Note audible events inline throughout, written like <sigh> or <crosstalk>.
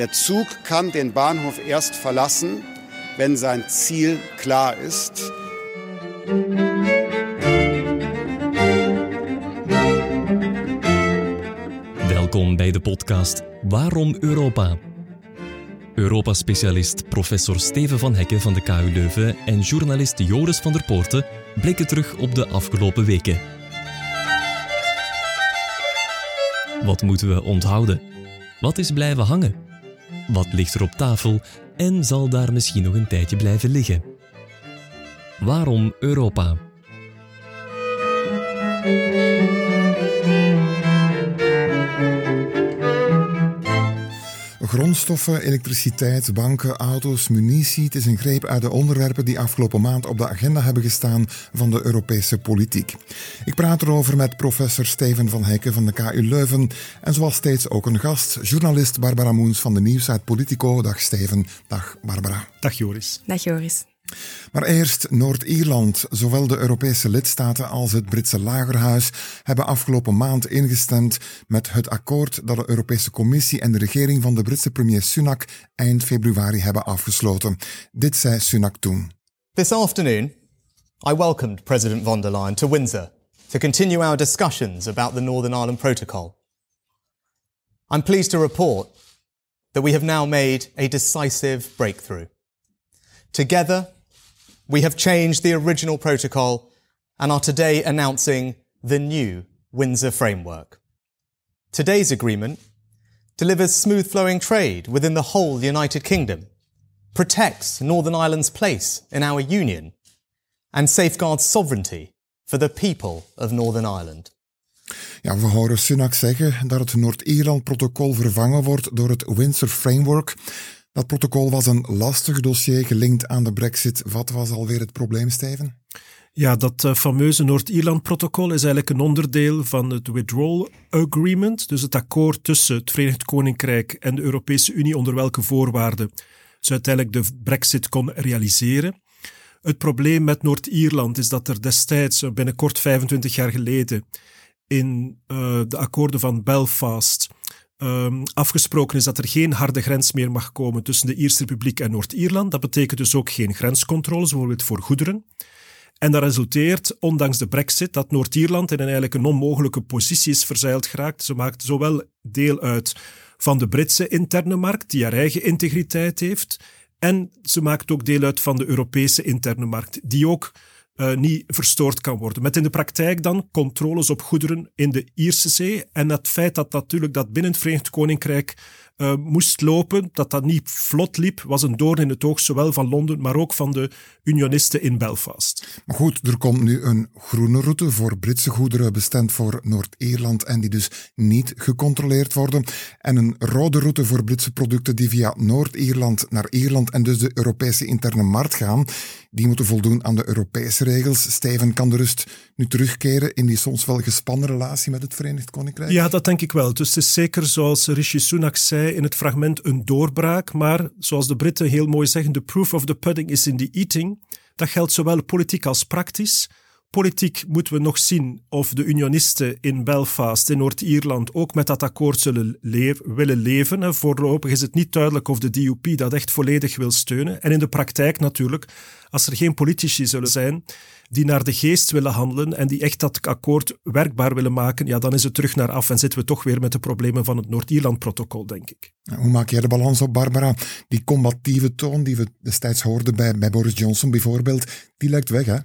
Der Zug kann den Bahnhof erst verlassen, wenn sein Ziel klar ist. Welkom bij de podcast Waarom Europa? Europa-specialist professor Steven van Hekken van de KU Leuven en journalist Joris van der Poorten blikken terug op de afgelopen weken. Wat moeten we onthouden? Wat is blijven hangen? Wat ligt er op tafel en zal daar misschien nog een tijdje blijven liggen? Waarom Europa? Grondstoffen, elektriciteit, banken, auto's, munitie. Het is een greep uit de onderwerpen die afgelopen maand op de agenda hebben gestaan van de Europese politiek. Ik praat erover met professor Steven van Hekken van de KU Leuven en zoals steeds ook een gast, journalist Barbara Moens van de nieuwsite Politico. Dag Steven, dag Barbara. Dag Joris. Dag Joris. Maar eerst Noord-Ierland. Zowel de Europese lidstaten als het Britse Lagerhuis hebben afgelopen maand ingestemd met het akkoord dat de Europese Commissie en de regering van de Britse premier Sunak eind februari hebben afgesloten. Dit zei Sunak toen. This afternoon, I welcomed President von der Leyen to Windsor to continue our discussions about the Northern Ireland Protocol. I'm pleased to report that we have now made a decisive breakthrough. Together, we have changed the original protocol and are today announcing the new Windsor framework. Today's agreement delivers smooth flowing trade within the whole United Kingdom, protects Northern Ireland's place in our union, and safeguards sovereignty for the people of Northern Ireland. Ja, we horen Sunak zeggen dat het Noord-Ierland-protocol vervangen wordt door het Windsor Framework. Dat protocol was een lastig dossier gelinkt aan de brexit. Wat was alweer het probleem, Steven? Ja, dat uh, fameuze Noord-Ierland-protocol is eigenlijk een onderdeel van het Withdrawal Agreement, dus het akkoord tussen het Verenigd Koninkrijk en de Europese Unie onder welke voorwaarden ze uiteindelijk de brexit kon realiseren. Het probleem met Noord-Ierland is dat er destijds, eh, binnenkort 25 jaar geleden, in uh, de akkoorden van Belfast um, afgesproken is dat er geen harde grens meer mag komen tussen de Ierse Republiek en Noord-Ierland. Dat betekent dus ook geen grenscontroles, bijvoorbeeld voor goederen. En dat resulteert, ondanks de brexit, dat Noord-Ierland in een eigenlijk een onmogelijke positie is verzeild geraakt. Ze maakt zowel deel uit van de Britse interne markt, die haar eigen integriteit heeft, en ze maakt ook deel uit van de Europese interne markt, die ook uh, niet verstoord kan worden. Met in de praktijk dan controles op goederen in de Ierse Zee en het feit dat natuurlijk dat binnen het Verenigd Koninkrijk uh, moest lopen, dat dat niet vlot liep, was een doorn in het oog, zowel van Londen, maar ook van de unionisten in Belfast. Maar goed, er komt nu een groene route voor Britse goederen bestemd voor Noord-Ierland en die dus niet gecontroleerd worden. En een rode route voor Britse producten die via Noord-Ierland naar Ierland en dus de Europese interne markt gaan. Die moeten voldoen aan de Europese regels. Steven kan de rust nu terugkeren in die soms wel gespannen relatie met het Verenigd Koninkrijk? Ja, dat denk ik wel. Dus het is zeker, zoals Rishi Sunak zei in het fragment, een doorbraak. Maar zoals de Britten heel mooi zeggen, the proof of the pudding is in the eating. Dat geldt zowel politiek als praktisch. Politiek moeten we nog zien of de unionisten in Belfast, in Noord-Ierland, ook met dat akkoord zullen willen leven. Voorlopig is het niet duidelijk of de DUP dat echt volledig wil steunen. En in de praktijk natuurlijk, als er geen politici zullen zijn die naar de geest willen handelen en die echt dat akkoord werkbaar willen maken, ja, dan is het terug naar af en zitten we toch weer met de problemen van het Noord-Ierland-protocol, denk ik. Hoe maak jij de balans op, Barbara? Die combatieve toon die we destijds hoorden bij, bij Boris Johnson bijvoorbeeld, die lijkt weg, hè?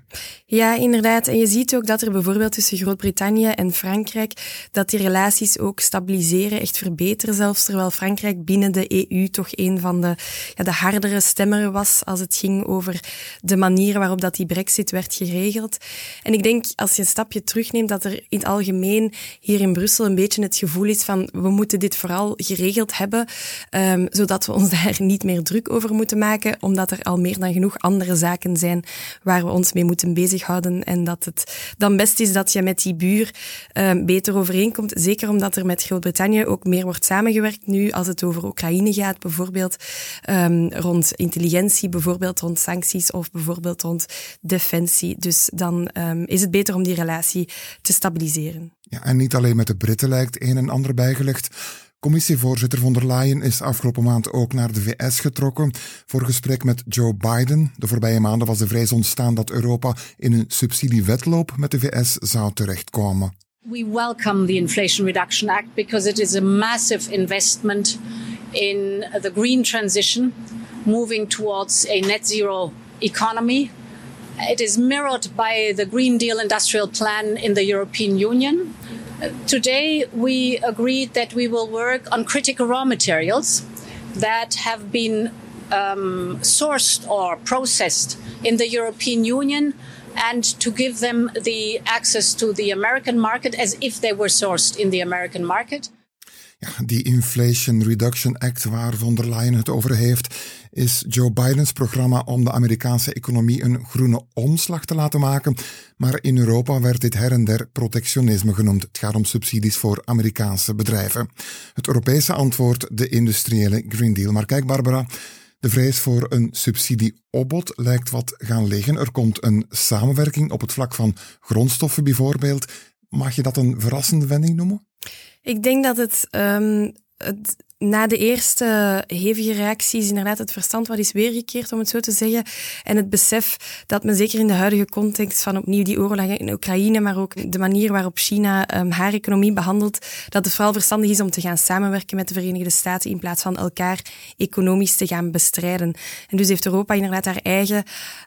Ja, inderdaad. En je ziet ook dat er bijvoorbeeld tussen Groot-Brittannië en Frankrijk, dat die relaties ook stabiliseren, echt verbeteren zelfs, terwijl Frankrijk binnen de EU toch een van de, ja, de hardere stemmeren was als het ging over de manier waarop dat die brexit werd geregeld. En ik denk, als je een stapje terugneemt, dat er in het algemeen hier in Brussel een beetje het gevoel is van we moeten dit vooral geregeld hebben, um, zodat we ons <laughs> daar niet meer druk over moeten maken, omdat er al meer dan genoeg andere zaken zijn waar we ons mee moeten bezighouden en dat het dan best is dat je met die buur um, beter overeenkomt. Zeker omdat er met Groot-Brittannië ook meer wordt samengewerkt nu als het over Oekraïne gaat, bijvoorbeeld um, rond intelligentie, bijvoorbeeld rond sancties of bijvoorbeeld rond defensie. Dus dan um, is het beter om die relatie te stabiliseren. Ja, en niet alleen met de Britten lijkt een en ander bijgelegd. Commissievoorzitter von der Leyen is afgelopen maand ook naar de VS getrokken voor gesprek met Joe Biden. De voorbije maanden was de vrees ontstaan dat Europa in een subsidiewetloop met de VS zou terechtkomen. We welcome the Inflation Reduction Act because it is a massive investment in the green transition, moving towards a net zero economy. It is mirrored by the Green Deal industrial plan in the European Union. Today, we agreed that we will work on critical raw materials that have been um, sourced or processed in the European Union and to give them the access to the American market as if they were sourced in the American market. Ja, die Inflation Reduction Act waar von der Leyen het over heeft, is Joe Bidens programma om de Amerikaanse economie een groene omslag te laten maken. Maar in Europa werd dit her en der protectionisme genoemd. Het gaat om subsidies voor Amerikaanse bedrijven. Het Europese antwoord, de industriële Green Deal. Maar kijk, Barbara. De vrees voor een subsidieopbod lijkt wat gaan liggen. Er komt een samenwerking op het vlak van grondstoffen bijvoorbeeld. Mag je dat een verrassende wending noemen? Ik denk dat het, um, het na de eerste hevige reacties inderdaad het verstand wat is weergekeerd, om het zo te zeggen. En het besef dat men zeker in de huidige context van opnieuw die oorlog in Oekraïne, maar ook de manier waarop China um, haar economie behandelt, dat het vooral verstandig is om te gaan samenwerken met de Verenigde Staten in plaats van elkaar economisch te gaan bestrijden. En dus heeft Europa inderdaad haar eigen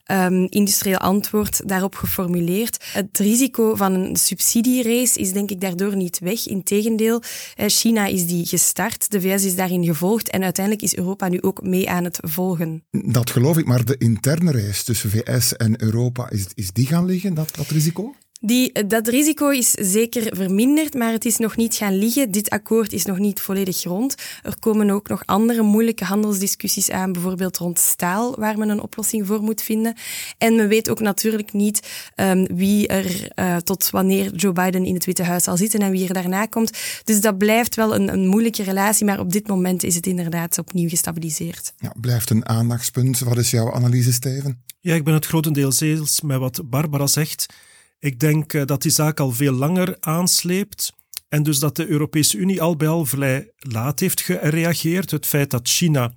um, industrieel antwoord daarop geformuleerd. Het risico van een subsidierace is denk ik daardoor niet weg. Integendeel, China is die gestart. De VS is daarin gevolgd en uiteindelijk is Europa nu ook mee aan het volgen. Dat geloof ik, maar de interne reis tussen VS en Europa, is, is die gaan liggen, dat, dat risico? Die, dat risico is zeker verminderd, maar het is nog niet gaan liggen. Dit akkoord is nog niet volledig rond. Er komen ook nog andere moeilijke handelsdiscussies aan, bijvoorbeeld rond staal, waar men een oplossing voor moet vinden. En men weet ook natuurlijk niet um, wie er uh, tot wanneer Joe Biden in het Witte Huis zal zitten en wie er daarna komt. Dus dat blijft wel een, een moeilijke relatie, maar op dit moment is het inderdaad opnieuw gestabiliseerd. Ja, blijft een aandachtspunt. Wat is jouw analyse, Steven? Ja, ik ben het grotendeels eens met wat Barbara zegt. Ik denk eh, dat die zaak al veel langer aansleept. En dus dat de Europese Unie al bij al vrij laat heeft gereageerd. Het feit dat China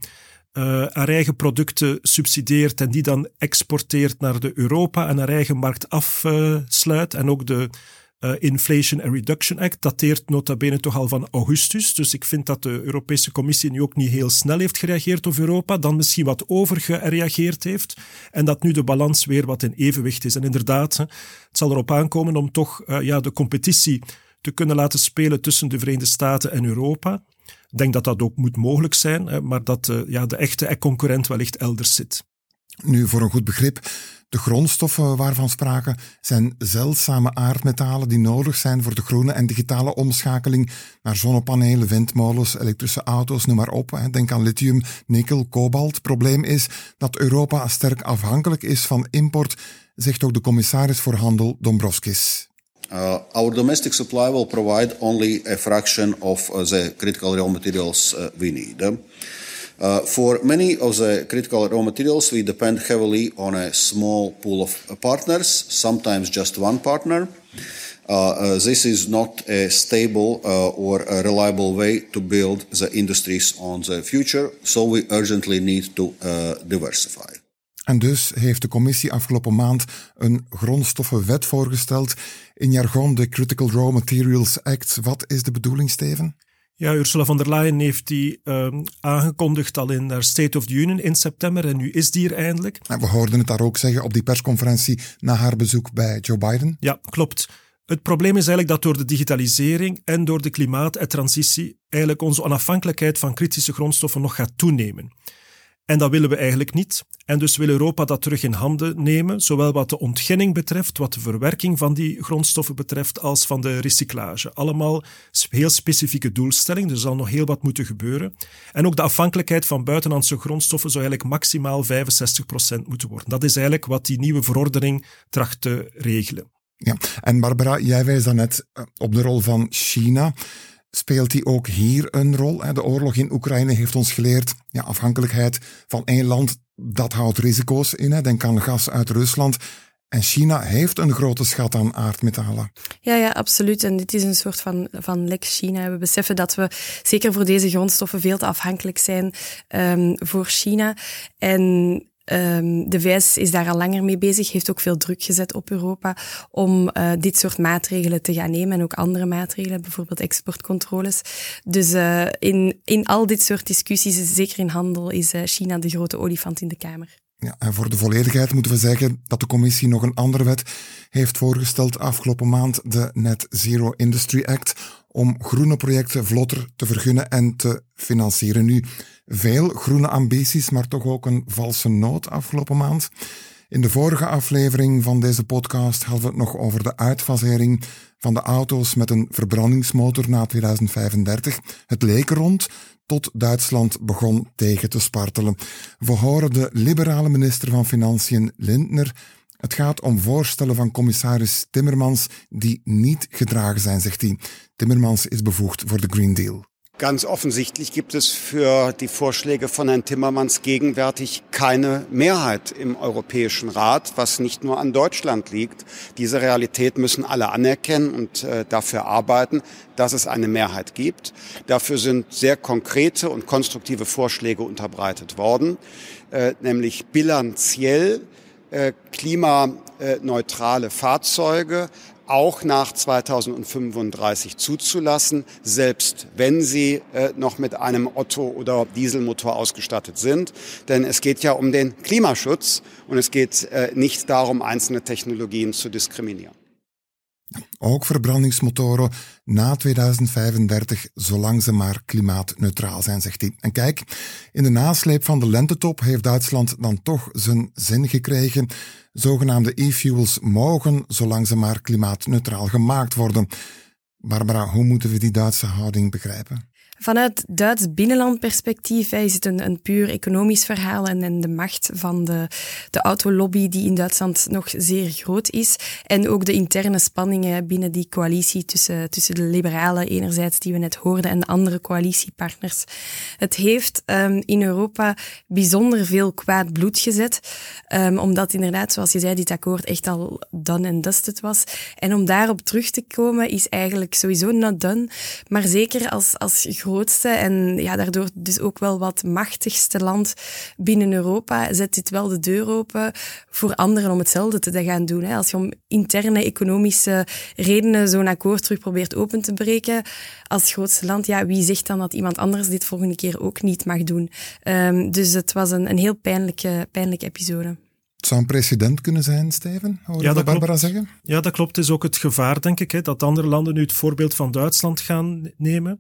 uh, haar eigen producten subsidieert en die dan exporteert naar de Europa en haar eigen markt afsluit. en ook de uh, Inflation and Reduction Act dateert nota bene toch al van augustus. Dus ik vind dat de Europese Commissie nu ook niet heel snel heeft gereageerd op Europa, dan misschien wat overgereageerd heeft. En dat nu de balans weer wat in evenwicht is. En inderdaad, het zal erop aankomen om toch uh, ja, de competitie te kunnen laten spelen tussen de Verenigde Staten en Europa. Ik denk dat dat ook moet mogelijk zijn, maar dat uh, ja, de echte concurrent wellicht elders zit. Nu, voor een goed begrip, de grondstoffen waarvan sprake zijn zeldzame aardmetalen die nodig zijn voor de groene en digitale omschakeling naar zonnepanelen, windmolens, elektrische auto's, noem maar op. Denk aan lithium, nikkel, kobalt. Probleem is dat Europa sterk afhankelijk is van import, zegt ook de commissaris voor Handel Dombrovskis. Uh, our domestic supply will provide only a fraction of uh, the critical raw materials uh, we need. Uh, for many of the critical raw materials, we depend heavily on a small pool of partners, sometimes just one partner. Uh, uh, this is not a stable uh, or a reliable way to build the industries on the future, so we urgently need to uh, diversify. En dus heeft de commissie afgelopen maand een grondstoffenwet voorgesteld. In jargon de Critical Raw Materials Act. Wat is de bedoeling, Steven? Ja, Ursula von der Leyen heeft die um, aangekondigd al in haar State of the Union in september en nu is die er eindelijk. En we hoorden het daar ook zeggen op die persconferentie na haar bezoek bij Joe Biden. Ja, klopt. Het probleem is eigenlijk dat door de digitalisering en door de klimaattransitie eigenlijk onze onafhankelijkheid van kritische grondstoffen nog gaat toenemen. En dat willen we eigenlijk niet. En dus wil Europa dat terug in handen nemen, zowel wat de ontginning betreft, wat de verwerking van die grondstoffen betreft, als van de recyclage. Allemaal heel specifieke doelstellingen, er zal nog heel wat moeten gebeuren. En ook de afhankelijkheid van buitenlandse grondstoffen zou eigenlijk maximaal 65% moeten worden. Dat is eigenlijk wat die nieuwe verordening tracht te regelen. Ja, en Barbara, jij wijst daarnet eh, op de rol van China. Speelt die ook hier een rol? De oorlog in Oekraïne heeft ons geleerd, ja, afhankelijkheid van één land, dat houdt risico's in. Denk aan gas uit Rusland. En China heeft een grote schat aan aardmetalen. Ja, ja, absoluut. En dit is een soort van, van lex China. We beseffen dat we zeker voor deze grondstoffen veel te afhankelijk zijn um, voor China. En um, de VS is daar al langer mee bezig, heeft ook veel druk gezet op Europa om uh, dit soort maatregelen te gaan nemen en ook andere maatregelen, bijvoorbeeld exportcontroles. Dus uh, in, in al dit soort discussies, zeker in handel, is uh, China de grote olifant in de kamer. Ja, en voor de volledigheid moeten we zeggen dat de commissie nog een andere wet heeft voorgesteld afgelopen maand, de Net Zero Industry Act, om groene projecten vlotter te vergunnen en te financieren. Nu, veel groene ambities, maar toch ook een valse noot afgelopen maand. In de vorige aflevering van deze podcast hadden we het nog over de uitfasering van de auto's met een verbrandingsmotor na 2035. Het leek rond, tot Duitsland begon tegen te spartelen. We horen de liberale minister van Financiën Lindner. Het gaat om voorstellen van commissaris Timmermans die niet gedragen zijn, zegt hij. Timmermans is bevoegd voor de Green Deal. Ganz offensichtlich gibt es für die Vorschläge von Herrn Timmermans gegenwärtig keine Mehrheit im Europäischen Rat, was nicht nur an Deutschland liegt. Diese Realität müssen alle anerkennen und äh, dafür arbeiten, dass es eine Mehrheit gibt. Dafür sind sehr konkrete und konstruktive Vorschläge unterbreitet worden, äh, nämlich bilanziell klimaneutrale Fahrzeuge auch nach 2035 zuzulassen, selbst wenn sie äh, noch mit einem Otto- oder Dieselmotor ausgestattet sind. Denn es geht ja um den Klimaschutz und es geht äh, nicht darum, einzelne Technologien zu diskriminieren. Ook verbrandingsmotoren na 2035, zolang ze maar klimaatneutraal zijn, zegt hij. En kijk, in de nasleep van de lentetop heeft Duitsland dan toch zijn zin gekregen. Zogenaamde e-fuels mogen, zolang ze maar klimaatneutraal gemaakt worden. Barbara, hoe moeten we die Duitse houding begrijpen? Vanuit Duits binnenlandperspectief is het een, een puur economisch verhaal en, en de macht van de, de autolobby die in Duitsland nog zeer groot is. En ook de interne spanningen binnen die coalitie tussen, tussen de liberalen enerzijds, die we net hoorden, en de andere coalitiepartners. Het heeft um, in Europa bijzonder veel kwaad bloed gezet, um, omdat inderdaad, zoals je zei, dit akkoord echt al done and dusted was. En om daarop terug te komen is eigenlijk sowieso not done, maar zeker als, als grootste en ja, daardoor dus ook wel wat machtigste land binnen Europa, zet dit wel de deur open voor anderen om hetzelfde te gaan doen. Hè. Als je om interne economische redenen zo'n akkoord terug probeert open te breken, als grootste land, ja, wie zegt dan dat iemand anders dit volgende keer ook niet mag doen? Um, dus het was een, een heel pijnlijke, pijnlijke episode. Het zou een precedent kunnen zijn, Steven? Hoor ja, dat Barbara klopt. zeggen? Ja, dat klopt. Het is ook het gevaar, denk ik, hè, dat andere landen nu het voorbeeld van Duitsland gaan nemen.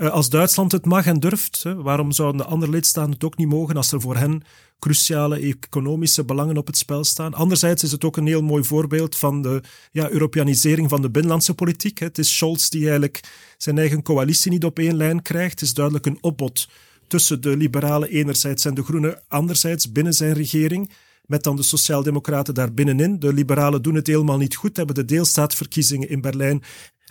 Eh, als Duitsland het mag en durft, waarom zouden de andere lidstaten het ook niet mogen als er voor hen cruciale economische belangen op het spel staan? Anderzijds is het ook een heel mooi voorbeeld van de ja, Europeanisering van de binnenlandse politiek. Het is Scholz die eigenlijk zijn eigen coalitie niet op één lijn krijgt. Het is duidelijk een opbod tussen de liberalen enerzijds en de groenen anderzijds binnen zijn regering met dan de sociaaldemocraten daar binnenin. De liberalen doen het helemaal niet goed, hebben de deelstaatverkiezingen in Berlijn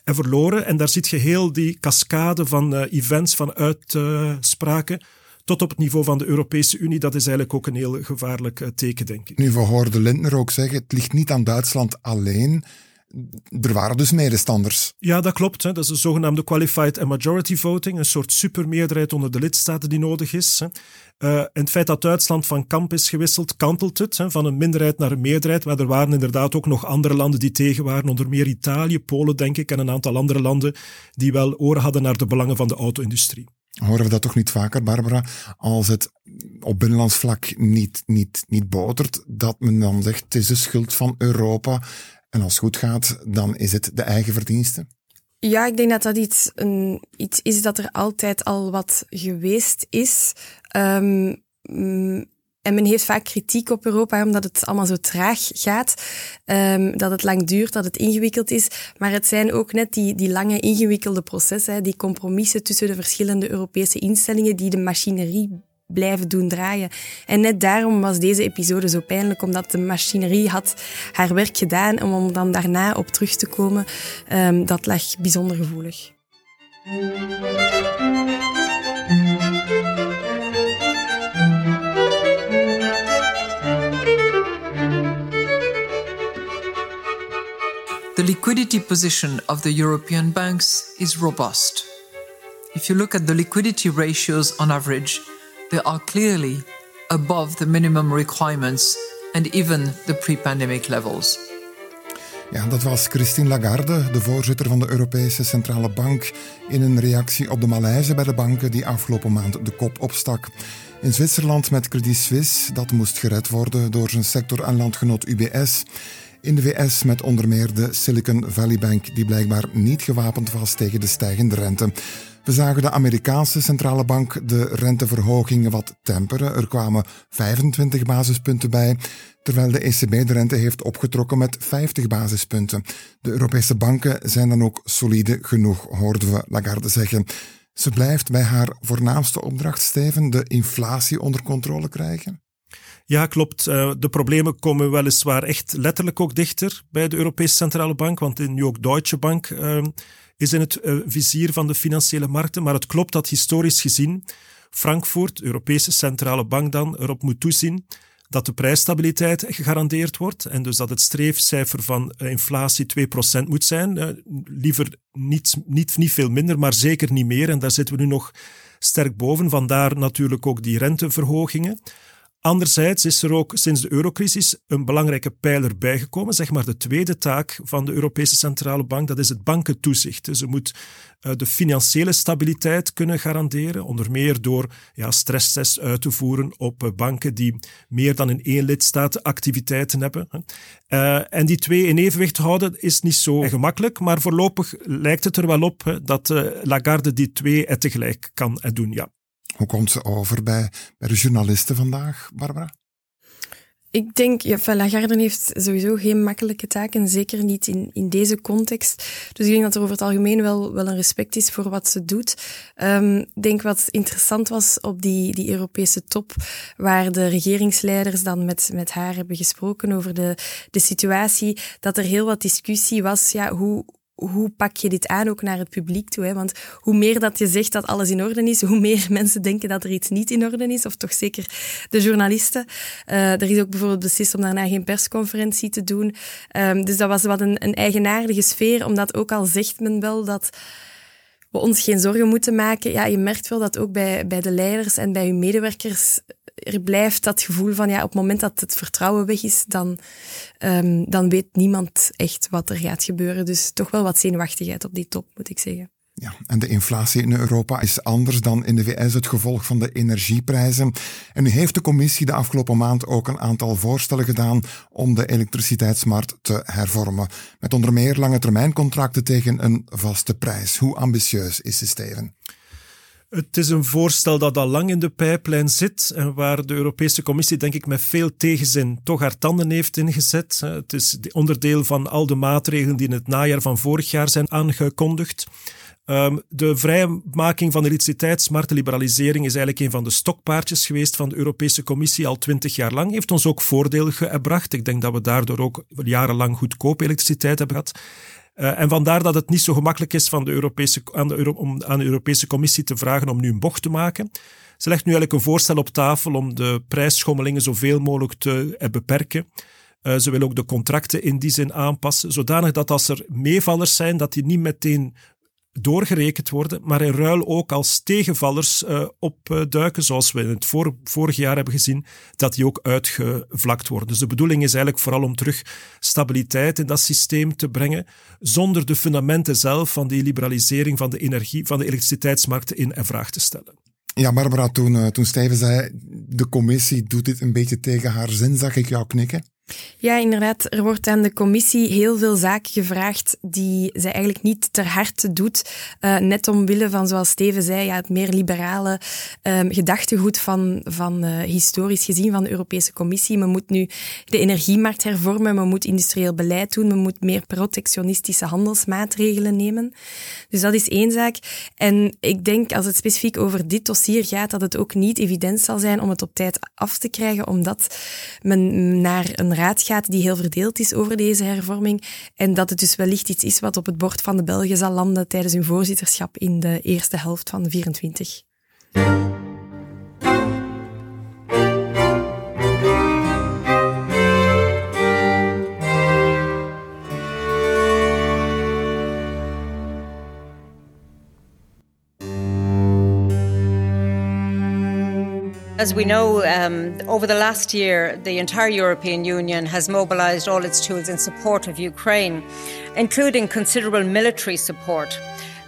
en verloren. En daar ziet je heel die cascade van uh, events, van uitspraken. tot op het niveau van de Europese Unie. Dat is eigenlijk ook een heel gevaarlijk uh, teken, denk ik. Nu, we hoorden Lindner ook zeggen: het ligt niet aan Duitsland alleen er waren dus medestanders. Ja, dat klopt. Hè. Dat is de zogenaamde qualified and majority voting, een soort supermeerderheid onder de lidstaten die nodig is. Hè. Uh, en het feit dat Duitsland van kamp is gewisseld, kantelt het hè, van een minderheid naar een meerderheid. Maar er waren inderdaad ook nog andere landen die tegen waren, onder meer Italië, Polen, denk ik, en een aantal andere landen die wel oren hadden naar de belangen van de auto-industrie. Horen we dat toch niet vaker, Barbara? Als het op binnenlands vlak niet, niet, niet botert, dat men dan zegt het is de schuld van Europa en als het goed gaat, dan is het de eigen verdienste? Ja, ik denk dat dat iets, een, iets is dat er altijd al wat geweest is. Um, en men heeft vaak kritiek op Europa omdat het allemaal zo traag gaat, um, dat het lang duurt, dat het ingewikkeld is. Maar het zijn ook net die, die lange ingewikkelde processen, die compromissen tussen de verschillende Europese instellingen die de machinerie blijven doen draaien. En net daarom was deze episode zo pijnlijk, omdat de machinerie had haar werk gedaan. En om dan daarna op terug te komen, um, dat lag bijzonder gevoelig. liquidity position of the European banks is robust. If you look at the liquidity ratios on average, they are clearly above the minimum requirements and even the pre pandemic levels. Ja, dat was Christine Lagarde, de voorzitter van de Europese Centrale Bank, in een reactie op de malaise bij de banken die afgelopen maand de kop opstak. In Zwitserland met Credit Suisse, dat moest gered worden door zijn sector- en landgenoot UBS. In de VS met onder meer de Silicon Valley Bank, die blijkbaar niet gewapend was tegen de stijgende rente. We zagen de Amerikaanse centrale bank de renteverhogingen wat temperen. Er kwamen 25 basispunten bij, terwijl de ECB de rente heeft opgetrokken met 50 basispunten. De Europese banken zijn dan ook solide genoeg, hoorden we Lagarde zeggen. Ze blijft bij haar voornaamste opdracht, Steven, de inflatie onder controle krijgen. Ja, klopt. Eh, de problemen komen weliswaar echt letterlijk ook dichter bij de Europese Centrale Bank, want nu ook Deutsche Bank ehm, is in het eh, vizier van de financiële markten. Maar het klopt dat historisch gezien Frankfurt, Europese Centrale Bank dan, erop moet toezien dat de prijsstabiliteit gegarandeerd wordt en dus dat het streefcijfer van eh, inflatie 2% moet zijn. liever niet, niet, niet veel minder, maar zeker niet meer. En daar zitten we nu nog sterk boven. Vandaar natuurlijk ook die renteverhogingen. Anderzijds is er ook sinds de eurocrisis een belangrijke pijler bijgekomen, zeg maar de tweede taak van de Europese Centrale Bank, dat is het bankentoezicht. Ze moet uh, de financiële stabiliteit kunnen garanderen, onder meer door ja, stresstests uit te voeren op uh, banken die meer dan in één lidstaat activiteiten hebben. Uh, en die twee in evenwicht houden is niet zo gemakkelijk, maar voorlopig lijkt het er wel op dat Lagarde die twee tegelijk kan doen, ja. Hoe komt ze over bij, bij de journalisten vandaag, Barbara? Ik denk, ja, Lagarde heeft sowieso geen makkelijke taken, zeker niet in, in deze context. Dus ik denk dat er over het algemeen wel, wel een respect is voor wat ze doet. Um, ik denk wat interessant was op die, die Europese top, waar de regeringsleiders dan met, met haar hebben gesproken over de, de situatie, dat er heel wat discussie was, ja, hoe, hoe pak je dit aan ook naar het publiek toe? Hè? Want hoe meer dat je zegt dat alles in orde is, hoe meer <laughs> mensen denken dat er iets niet in orde is, of toch zeker de journalisten. Uh, er is ook bijvoorbeeld beslist om daarna geen persconferentie te doen. Um, dus dat was wat een, een eigenaardige sfeer, omdat ook al zegt men wel dat we ons geen zorgen moeten maken. Ja, je merkt wel dat ook bij, bij de leiders en bij hun medewerkers er blijft dat gevoel van ja, op het moment dat het vertrouwen weg is, dan, um, dan weet niemand echt wat er gaat gebeuren. Dus toch wel wat zenuwachtigheid op die top, moet ik zeggen. Ja, en de inflatie in Europa is anders dan in de VS het gevolg van de energieprijzen. En nu heeft de commissie de afgelopen maand ook een aantal voorstellen gedaan om de elektriciteitsmarkt te hervormen. Met onder meer lange termijncontracten tegen een vaste prijs. Hoe ambitieus is de Steven? Het is een voorstel dat al lang in de pijplijn zit en waar de Europese Commissie, denk ik, met veel tegenzin toch haar tanden heeft ingezet. Het is onderdeel van al de maatregelen die in het najaar van vorig jaar zijn aangekondigd. Ehm, de vrijmaking van de elektriciteitsmarkt, liberalisering, is eigenlijk een van de stokpaardjes geweest van de Europese Commissie al twintig jaar lang. Heeft ons ook voordeel gebracht. Ik denk dat we daardoor ook jarenlang goedkope elektriciteit hebben gehad. Uh, en vandaar dat het niet zo gemakkelijk is van de Europese, aan, de om aan de Europese Commissie te vragen om nu een bocht te maken. Ze legt nu eigenlijk een voorstel op tafel om de prijsschommelingen zoveel mogelijk te uh, beperken. Uh, ze wil ook de contracten in die zin aanpassen, zodanig dat als er meevallers zijn, dat die niet meteen doorgerekend worden, maar in ruil ook als tegenvallers uh, opduiken, zoals we in het vor vorig jaar hebben gezien, dat die ook uitgevlakt worden. Dus de bedoeling is eigenlijk vooral om terug stabiliteit in dat systeem te brengen, zonder de fundamenten zelf van die liberalisering van de energie, van de elektriciteitsmarkten in en vraag te stellen. Ja, Barbara, toen, uh, toen Steven zei, de commissie doet dit een beetje tegen haar zin, zag ik jou knikken. Ja, inderdaad. Er wordt aan de commissie heel veel zaken gevraagd die zij eigenlijk niet ter harte doet. Uh, net omwille van, zoals Steven zei, ja, het meer liberale um, gedachtegoed van, van uh, historisch gezien van de Europese Commissie. Men moet nu de energiemarkt hervormen, men moet industrieel beleid doen, men moet meer protectionistische handelsmaatregelen nemen. Dus dat is één zaak. En ik denk, als het specifiek over dit dossier gaat, dat het ook niet evident zal zijn om het op tijd af te krijgen, omdat men naar een raad gaat die heel verdeeld is over deze hervorming. En dat het dus wellicht iets is wat op het bord van de Belgen zal landen tijdens hun voorzitterschap in de eerste helft van 24. As we know, um, over the last year, the entire European Union has mobilised all its tools in support of Ukraine, including considerable military support.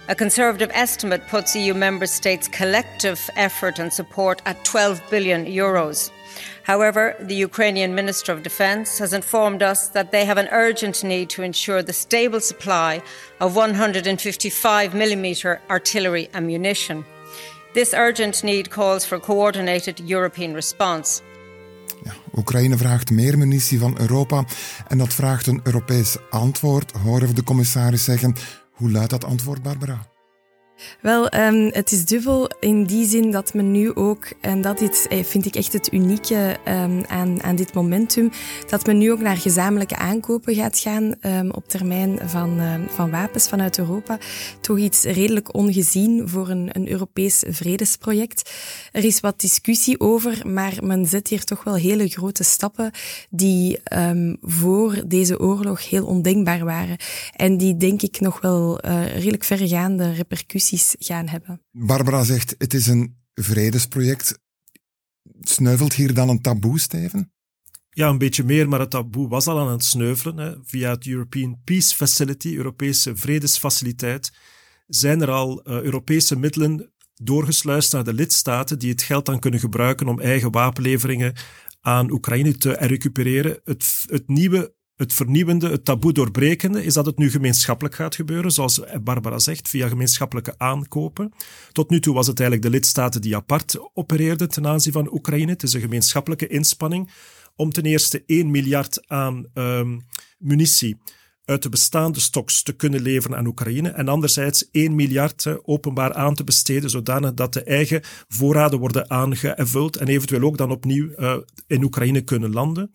A conservative estimate puts EU member states' collective effort and support at 12 billion euros. However, the Ukrainian Minister of Defence has informed us that they have an urgent need to ensure the stable supply of 155mm artillery ammunition. This urgent need calls for coordinated European response. Oekraïne vraagt meer munitie van Europa en dat vraagt een Europees antwoord, horen we de commissaris zeggen. Hoe luidt dat antwoord, Barbara? Wel, um, het is dubbel in die zin dat men nu ook, en dat is, eh, vind ik echt het unieke um, aan, aan dit momentum, dat men nu ook naar gezamenlijke aankopen gaat gaan um, op termijn van, van wapens vanuit Europa. Toch iets redelijk ongezien voor een, een Europees vredesproject. Er is wat discussie over, maar men zet hier toch wel hele grote stappen die voor deze oorlog heel ondenkbaar waren. En die denk ik nog wel uh, redelijk verregaande repercussies gaan hebben. Barbara zegt, het is een vredesproject. Sneuvelt hier dan een taboe, Steven? Ja, een beetje meer, maar het taboe was al aan het sneuvelen. Hè. Via het European Peace Facility, Europese Vredesfaciliteit, zijn er al uh, Europese middelen doorgesluist naar de lidstaten die het geld dan kunnen gebruiken om eigen wapenleveringen aan Oekraïne te recupereren. Het, het nieuwe het vernieuwende, het taboe doorbrekende, is dat het nu gemeenschappelijk gaat gebeuren, zoals Barbara zegt, via gemeenschappelijke aankopen. Tot nu toe was het eigenlijk de lidstaten die apart opereerden ten aanzien van Oekraïne. Het is een gemeenschappelijke inspanning om ten eerste 1 miljard aan um, munitie uit de bestaande stocks te kunnen leveren aan Oekraïne en anderzijds 1 miljard openbaar aan te besteden, zodanig dat de eigen voorraden worden aangevuld en eventueel ook dan opnieuw uh, in Oekraïne kunnen landen.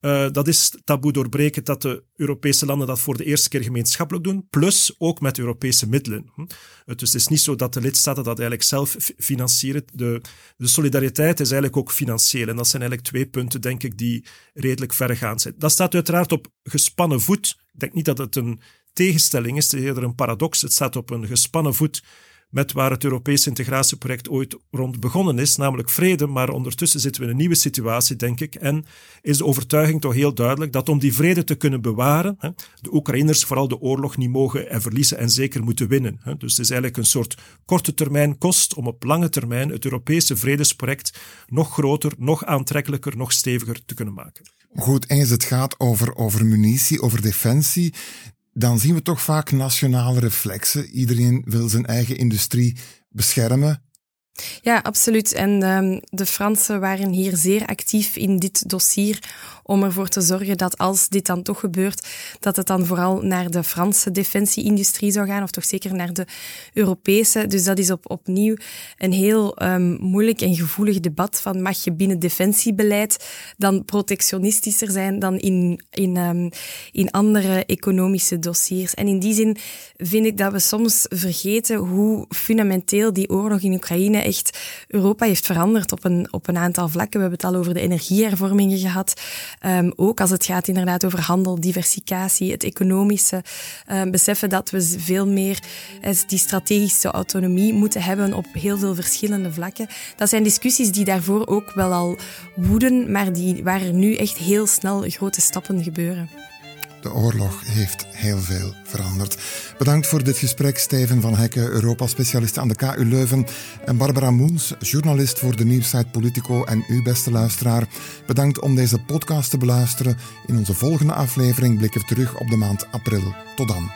Uh, dat is taboe doorbreken dat de Europese landen dat voor de eerste keer gemeenschappelijk doen, plus ook met Europese middelen. Hm. Dus het is niet zo dat de lidstaten dat eigenlijk zelf financieren. De, de solidariteit is eigenlijk ook financieel. En dat zijn eigenlijk twee punten, denk ik, die redelijk verregaand zijn. Dat staat uiteraard op gespannen voet. Ik denk niet dat het een tegenstelling is, het is eerder een paradox. Het staat op een gespannen voet met waar het Europese integratieproject ooit rond begonnen is, namelijk vrede. Maar ondertussen zitten we in een nieuwe situatie, denk ik. En is de overtuiging toch heel duidelijk dat om die vrede te kunnen bewaren, de Oekraïners vooral de oorlog niet mogen verliezen en zeker moeten winnen. Dus het is eigenlijk een soort korte termijn kost om op lange termijn het Europese vredesproject nog groter, nog aantrekkelijker, nog steviger te kunnen maken. Goed, eens het gaat over, over munitie, over defensie dan zien we toch vaak nationale reflexen. Iedereen wil zijn eigen industrie beschermen. Ja, absoluut. En um, de Fransen waren hier zeer actief in dit dossier om ervoor te zorgen dat als dit dan toch gebeurt, dat het dan vooral naar de Franse defensieindustrie zou gaan, of toch zeker naar de Europese. Dus dat is op, opnieuw een heel um, moeilijk en gevoelig debat van mag je binnen defensiebeleid dan protectionistischer zijn dan in, in, um, in andere economische dossiers. En in die zin vind ik dat we soms vergeten hoe fundamenteel die oorlog in Oekraïne echt Europa heeft veranderd op een, op een aantal vlakken. We hebben het al over de energiehervormingen gehad. Um, ook als het gaat inderdaad over handel, diversificatie, het economische. Um, beseffen dat we veel meer uh, die strategische autonomie moeten hebben op heel veel verschillende vlakken. Dat zijn discussies die daarvoor ook wel al woeden, maar die, waar nu echt heel snel grote stappen gebeuren. De oorlog heeft heel veel veranderd. Bedankt voor dit gesprek, Steven van Hekken, Europa-specialist aan de KU Leuven. En Barbara Moens, journalist voor de nieuwsite Politico. En u, beste luisteraar, bedankt om deze podcast te beluisteren. In onze volgende aflevering blikken we terug op de maand april. Tot dan.